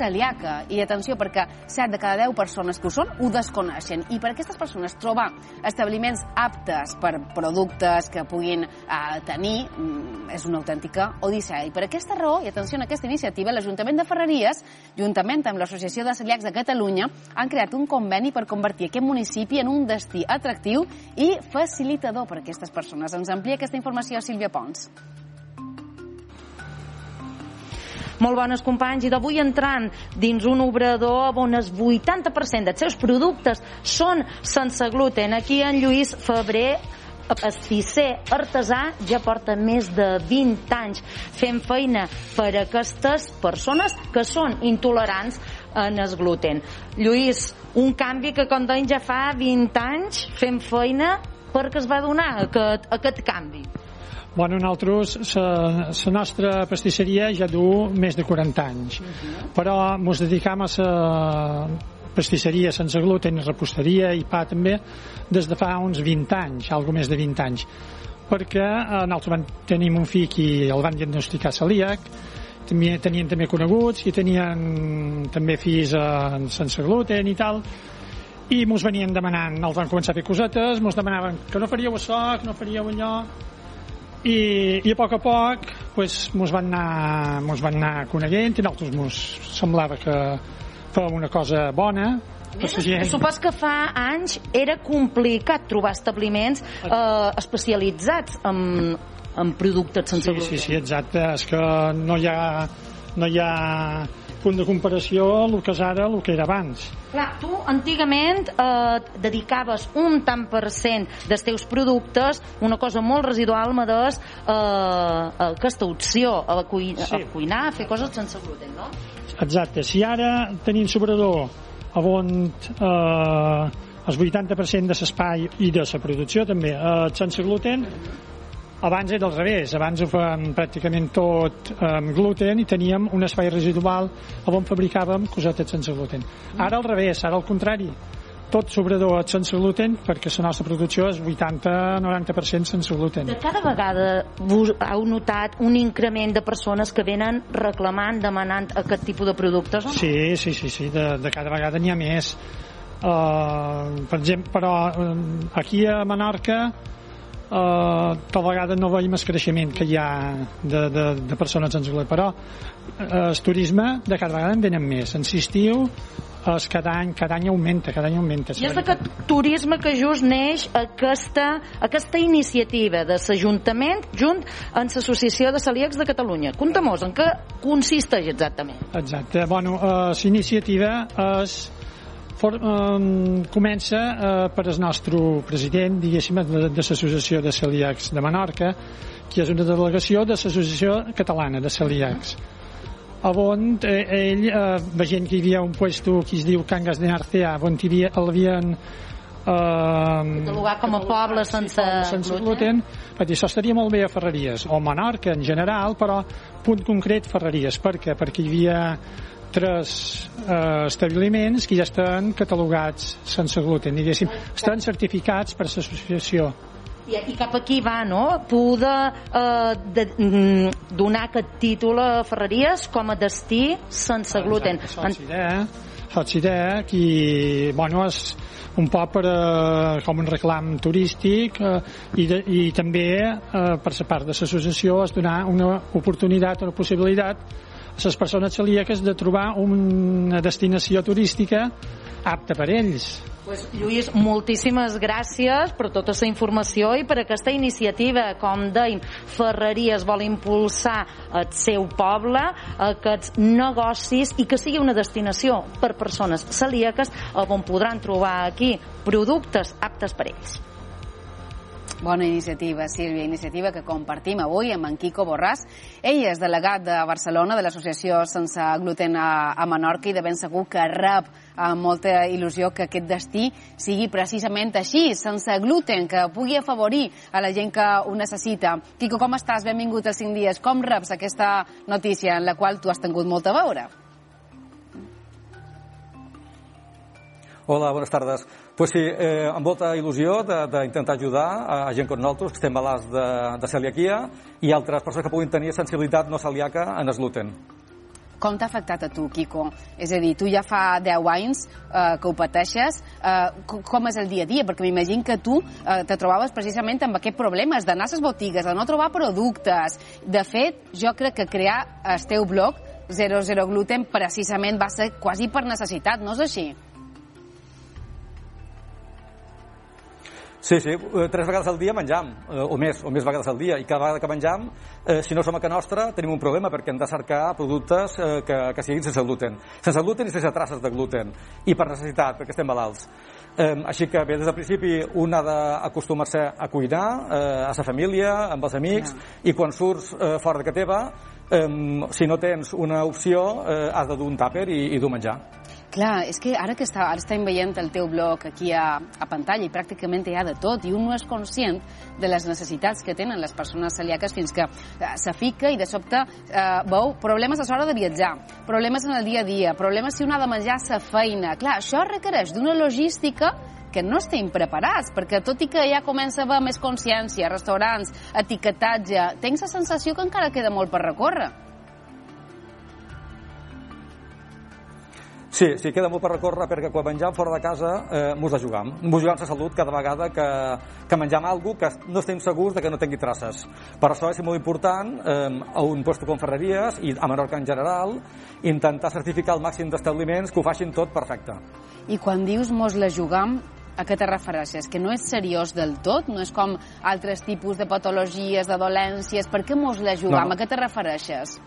celíaca. I atenció, perquè 7 de cada 10 persones que ho són ho desconeixen. I per aquestes persones trobar establiments aptes per productes que puguin eh, tenir mm, és una autèntica odissea. I per aquesta raó, i atenció en aquesta iniciativa, l'Ajuntament de Ferreries, juntament amb l'Associació de Celíacs de Catalunya, han creat un conveni per convertir aquest municipi en un destí atractiu i facilitador per a aquestes persones. Ens amplia aquesta informació Sílvia Pons. Molt bones companys, i d'avui entrant dins un obrador on el 80% dels seus productes són sense gluten. Aquí en Lluís Febrer pastisser artesà ja porta més de 20 anys fent feina per a aquestes persones que són intolerants en el gluten. Lluís, un canvi que com deien ja fa 20 anys fent feina perquè es va donar aquest, aquest canvi. Bueno, nosaltres, la nostra pastisseria ja du més de 40 anys, però ens dedicam a la pastisseria sense gluten, reposteria i pa també, des de fa uns 20 anys, algo més de 20 anys, perquè eh, nosaltres van, tenim un fill i el van diagnosticar celíac, també, tenien també coneguts i tenien també fills eh, sense gluten i tal, i mos venien demanant, els van començar a fer cosetes, mos demanaven que no faríeu això, que no faríeu allò, i, i a poc a poc pues, mos, van anar, mos van anar coneguent i nosaltres mos semblava que fèiem una cosa bona gent. Supos que fa anys era complicat trobar establiments eh, especialitzats en, en productes sense Sí, gluten. sí, sí, exacte. És que no hi ha, no hi ha punt de comparació el que és ara, el que era abans. Clar, tu antigament eh, dedicaves un tant per cent dels teus productes, una cosa molt residual, Madès, eh, a aquesta opció, a, cuina, Sí. a cuinar, a fer coses sense gluten, no? Exacte. Si ara tenim sobrador on eh, el 80% de l'espai i de la producció també eh, sense gluten, abans era al revés, abans ho fèiem pràcticament tot amb gluten i teníem un espai residual on fabricàvem cosetes sense gluten. Ara al revés, ara al contrari, tot sobrador sense gluten perquè la nostra producció és 80-90% sense gluten. De cada vegada vos heu notat un increment de persones que venen reclamant, demanant aquest tipus de productes? O no? Sí, sí, sí, sí de, de cada vegada n'hi ha més. Uh, per exemple, però uh, aquí a Menorca uh, tal vegada no veiem el creixement que hi ha de, de, de persones sense gluten, però uh, el turisme de cada vegada en venen més. En l'estiu es cada any, cada any augmenta, cada any augmenta. I és d'aquest turisme que just neix aquesta, aquesta iniciativa de l'Ajuntament junt amb l'Associació de Celíacs de Catalunya. Conta-mos, en què consisteix exactament? Exacte. Bueno, uh, l'iniciativa és for, um, comença uh, per el nostre president, diguéssim, de, de l'Associació de Celíacs de Menorca, que és una delegació de l'Associació Catalana de Celíacs on eh, ell, eh, veient que hi havia un puesto que es diu Cangas de Narcea, on hi havia, l'havien eh, Catalogar com a poble sense, sense gluten, va dir, això estaria molt bé a Ferreries, o Menorca en general, però punt concret Ferreries. Per què? Perquè hi havia tres eh, establiments que ja estan catalogats sense gluten, diguéssim, estan certificats per l'associació. I, I cap aquí va, no? Poder eh, de, mm, donar aquest títol a Ferreries com a destí sense gluten. És idea, que, bueno, és un poc per, eh, com un reclam turístic eh, i, de, i també eh, per la part de l'associació és donar una oportunitat, una possibilitat les persones celíaques de trobar una destinació turística apta per ells. Pues, Lluís, moltíssimes gràcies per tota la informació i per aquesta iniciativa. Com dèiem, Ferreries vol impulsar el seu poble, aquests negocis i que sigui una destinació per persones celíaques on podran trobar aquí productes aptes per ells. Bona iniciativa, Sílvia, iniciativa que compartim avui amb en Quico Borràs. Ell és delegat de Barcelona de l'Associació Sense Gluten a, a Menorca i de ben segur que rep amb molta il·lusió que aquest destí sigui precisament així, sense gluten, que pugui afavorir a la gent que ho necessita. Quico, com estàs? Benvingut als 5 dies. Com reps aquesta notícia en la qual tu has tingut molta a veure? Hola, bones tardes. Pues sí, eh, amb molta il·lusió d'intentar ajudar a, gent com nosaltres, que estem malalts de, de celiaquia, i altres persones que puguin tenir sensibilitat no celíaca en el gluten. Com t'ha afectat a tu, Quico? És a dir, tu ja fa 10 anys eh, que ho pateixes. Eh, com és el dia a dia? Perquè m'imagino que tu eh, te trobaves precisament amb aquest problema, d'anar a les botigues, de no trobar productes. De fet, jo crec que crear el teu blog 00 Gluten precisament va ser quasi per necessitat, no és així? Sí, sí, eh, tres vegades al dia menjam, eh, o més, o més vegades al dia, i cada vegada que menjam, eh, si no som a casa nostra, tenim un problema perquè hem de cercar productes eh, que, que siguin sense gluten. Sense gluten i sense traces de gluten, i per necessitat, perquè estem malalts. Eh, així que bé, des del principi un ha d'acostumar-se a cuinar, eh, a sa família, amb els amics, yeah. i quan surts eh, fora de casa teva, eh, si no tens una opció, eh, has de dur un tàper i, i dur menjar. Clar, és que ara que està, ara estem veient el teu blog aquí a, a pantalla i pràcticament hi ha de tot i un no és conscient de les necessitats que tenen les persones celíaques fins que eh, se fica i de sobte eh, veu problemes a l'hora de viatjar, problemes en el dia a dia, problemes si un ha de menjar sa feina. Clar, això requereix d'una logística que no estem preparats, perquè tot i que ja comença a haver més consciència, restaurants, etiquetatge, tens la sensació que encara queda molt per recórrer. Sí, sí, queda molt per recórrer perquè quan menjam fora de casa eh, mos la jugam. Mos jugam la salut cada vegada que, que menjam alguna que no estem segurs de que no tingui traces. Per això és molt important eh, a un lloc com Ferreries i a Menorca en general intentar certificar el màxim d'establiments que ho facin tot perfecte. I quan dius mos la jugam, a què te refereixes? Que no és seriós del tot? No és com altres tipus de patologies, de dolències? Per què mos la jugam? No, no. A què te refereixes?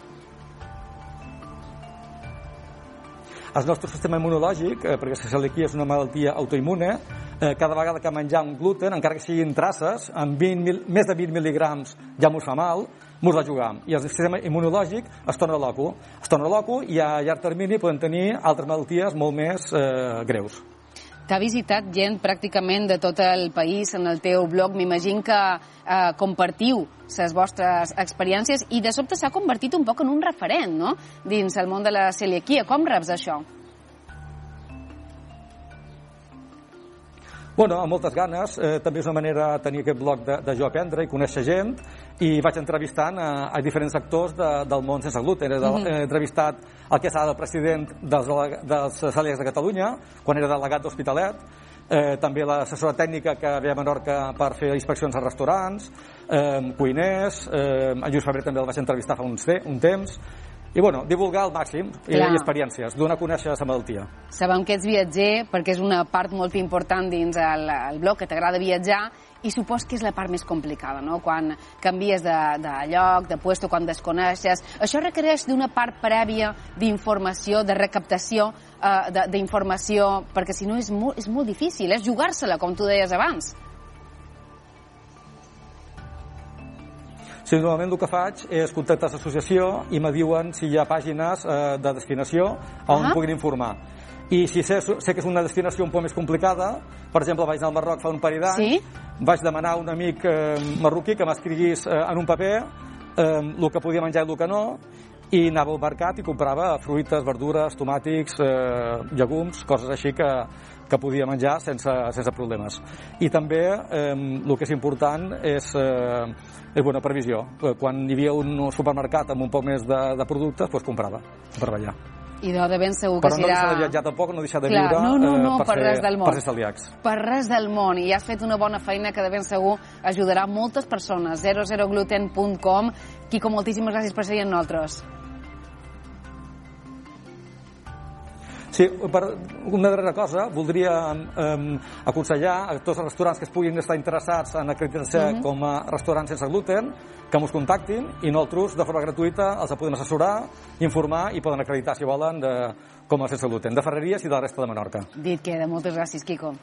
El nostre sistema immunològic, eh, perquè la celiaquia és una malaltia autoimmune, eh, cada vegada que menjam gluten, encara que siguin traces, amb 20 mil, més de 20 mil·ligrams ja mos fa mal, mos la jugam. I el sistema immunològic es torna loco. Es torna loco i a llarg termini poden tenir altres malalties molt més eh, greus. T'ha visitat gent pràcticament de tot el país en el teu blog. M'imagino que eh, compartiu les vostres experiències i de sobte s'ha convertit un poc en un referent, no?, dins el món de la celiaquia. Com reps això? Bueno, amb moltes ganes. Eh, també és una manera de tenir aquest bloc de, de jo aprendre i conèixer gent i vaig entrevistant a, a diferents actors de, del món sense gluten. He, de, mm -hmm. he entrevistat el que s'ha del president dels, dels celíacs de Catalunya, quan era delegat d'Hospitalet, eh, també l'assessora tècnica que ve a Menorca per fer inspeccions a restaurants, eh, cuiners, eh, en Lluís Febrer també el vaig entrevistar fa un, un temps, i bueno, divulgar al màxim i, i experiències, donar a conèixer la malaltia. Sabem que ets viatger perquè és una part molt important dins el, el blog que t'agrada viatjar i supos que és la part més complicada, no? Quan canvies de, de lloc, de puesto, quan desconeixes. Això requereix d'una part prèvia d'informació, de recaptació eh, d'informació, perquè si no és molt, és molt difícil, és jugar-se-la, com tu deies abans. Sí, normalment el que faig és contactar l'associació i me diuen si hi ha pàgines eh, de destinació on -huh. puguin informar. I si sé, sé que és una destinació un poc més complicada, per exemple, vaig anar al Marroc fa un parell d'anys, sí? vaig demanar a un amic eh, marroquí que m'escriguís eh, en un paper eh, el que podia menjar i el que no, i anava al mercat i comprava fruites, verdures, tomàtics, eh, llegums, coses així que, que podia menjar sense, sense problemes. I també eh, el que és important és, eh, és bona previsió. Quan hi havia un supermercat amb un poc més de, de productes, doncs comprava per ballar. I de ben segur que Però no serà... deixar de viatjar tampoc, no deixar de Clar, viure no, no, no, eh, per, per ser, res del món. per ser celíacs. Per res del món. I has fet una bona feina que de ben segur ajudarà moltes persones. 00gluten.com. Quico, moltíssimes gràcies per ser amb nosaltres. Sí, per una darrera cosa, voldria eh, aconsellar a tots els restaurants que es puguin estar interessats en acreditar-se mhm. -huh. com a restaurants sense gluten que ens contactin i nosaltres, de forma gratuïta, els podem assessorar, informar i poden acreditar, si volen, de, com a sense gluten, de Ferreries i de la resta de Menorca. Dit queda. Moltes gràcies, Quico.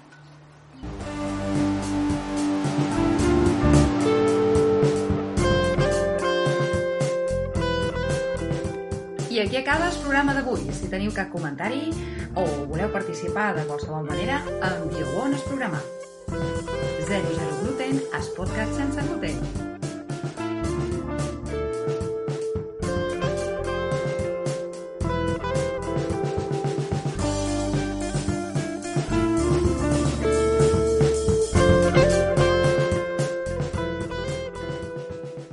Aquí acaba el programa d'avui. Si teniu cap comentari o voleu participar de qualsevol manera, envieu-ho on el programa. 00 gluten, es podcast sense gluten.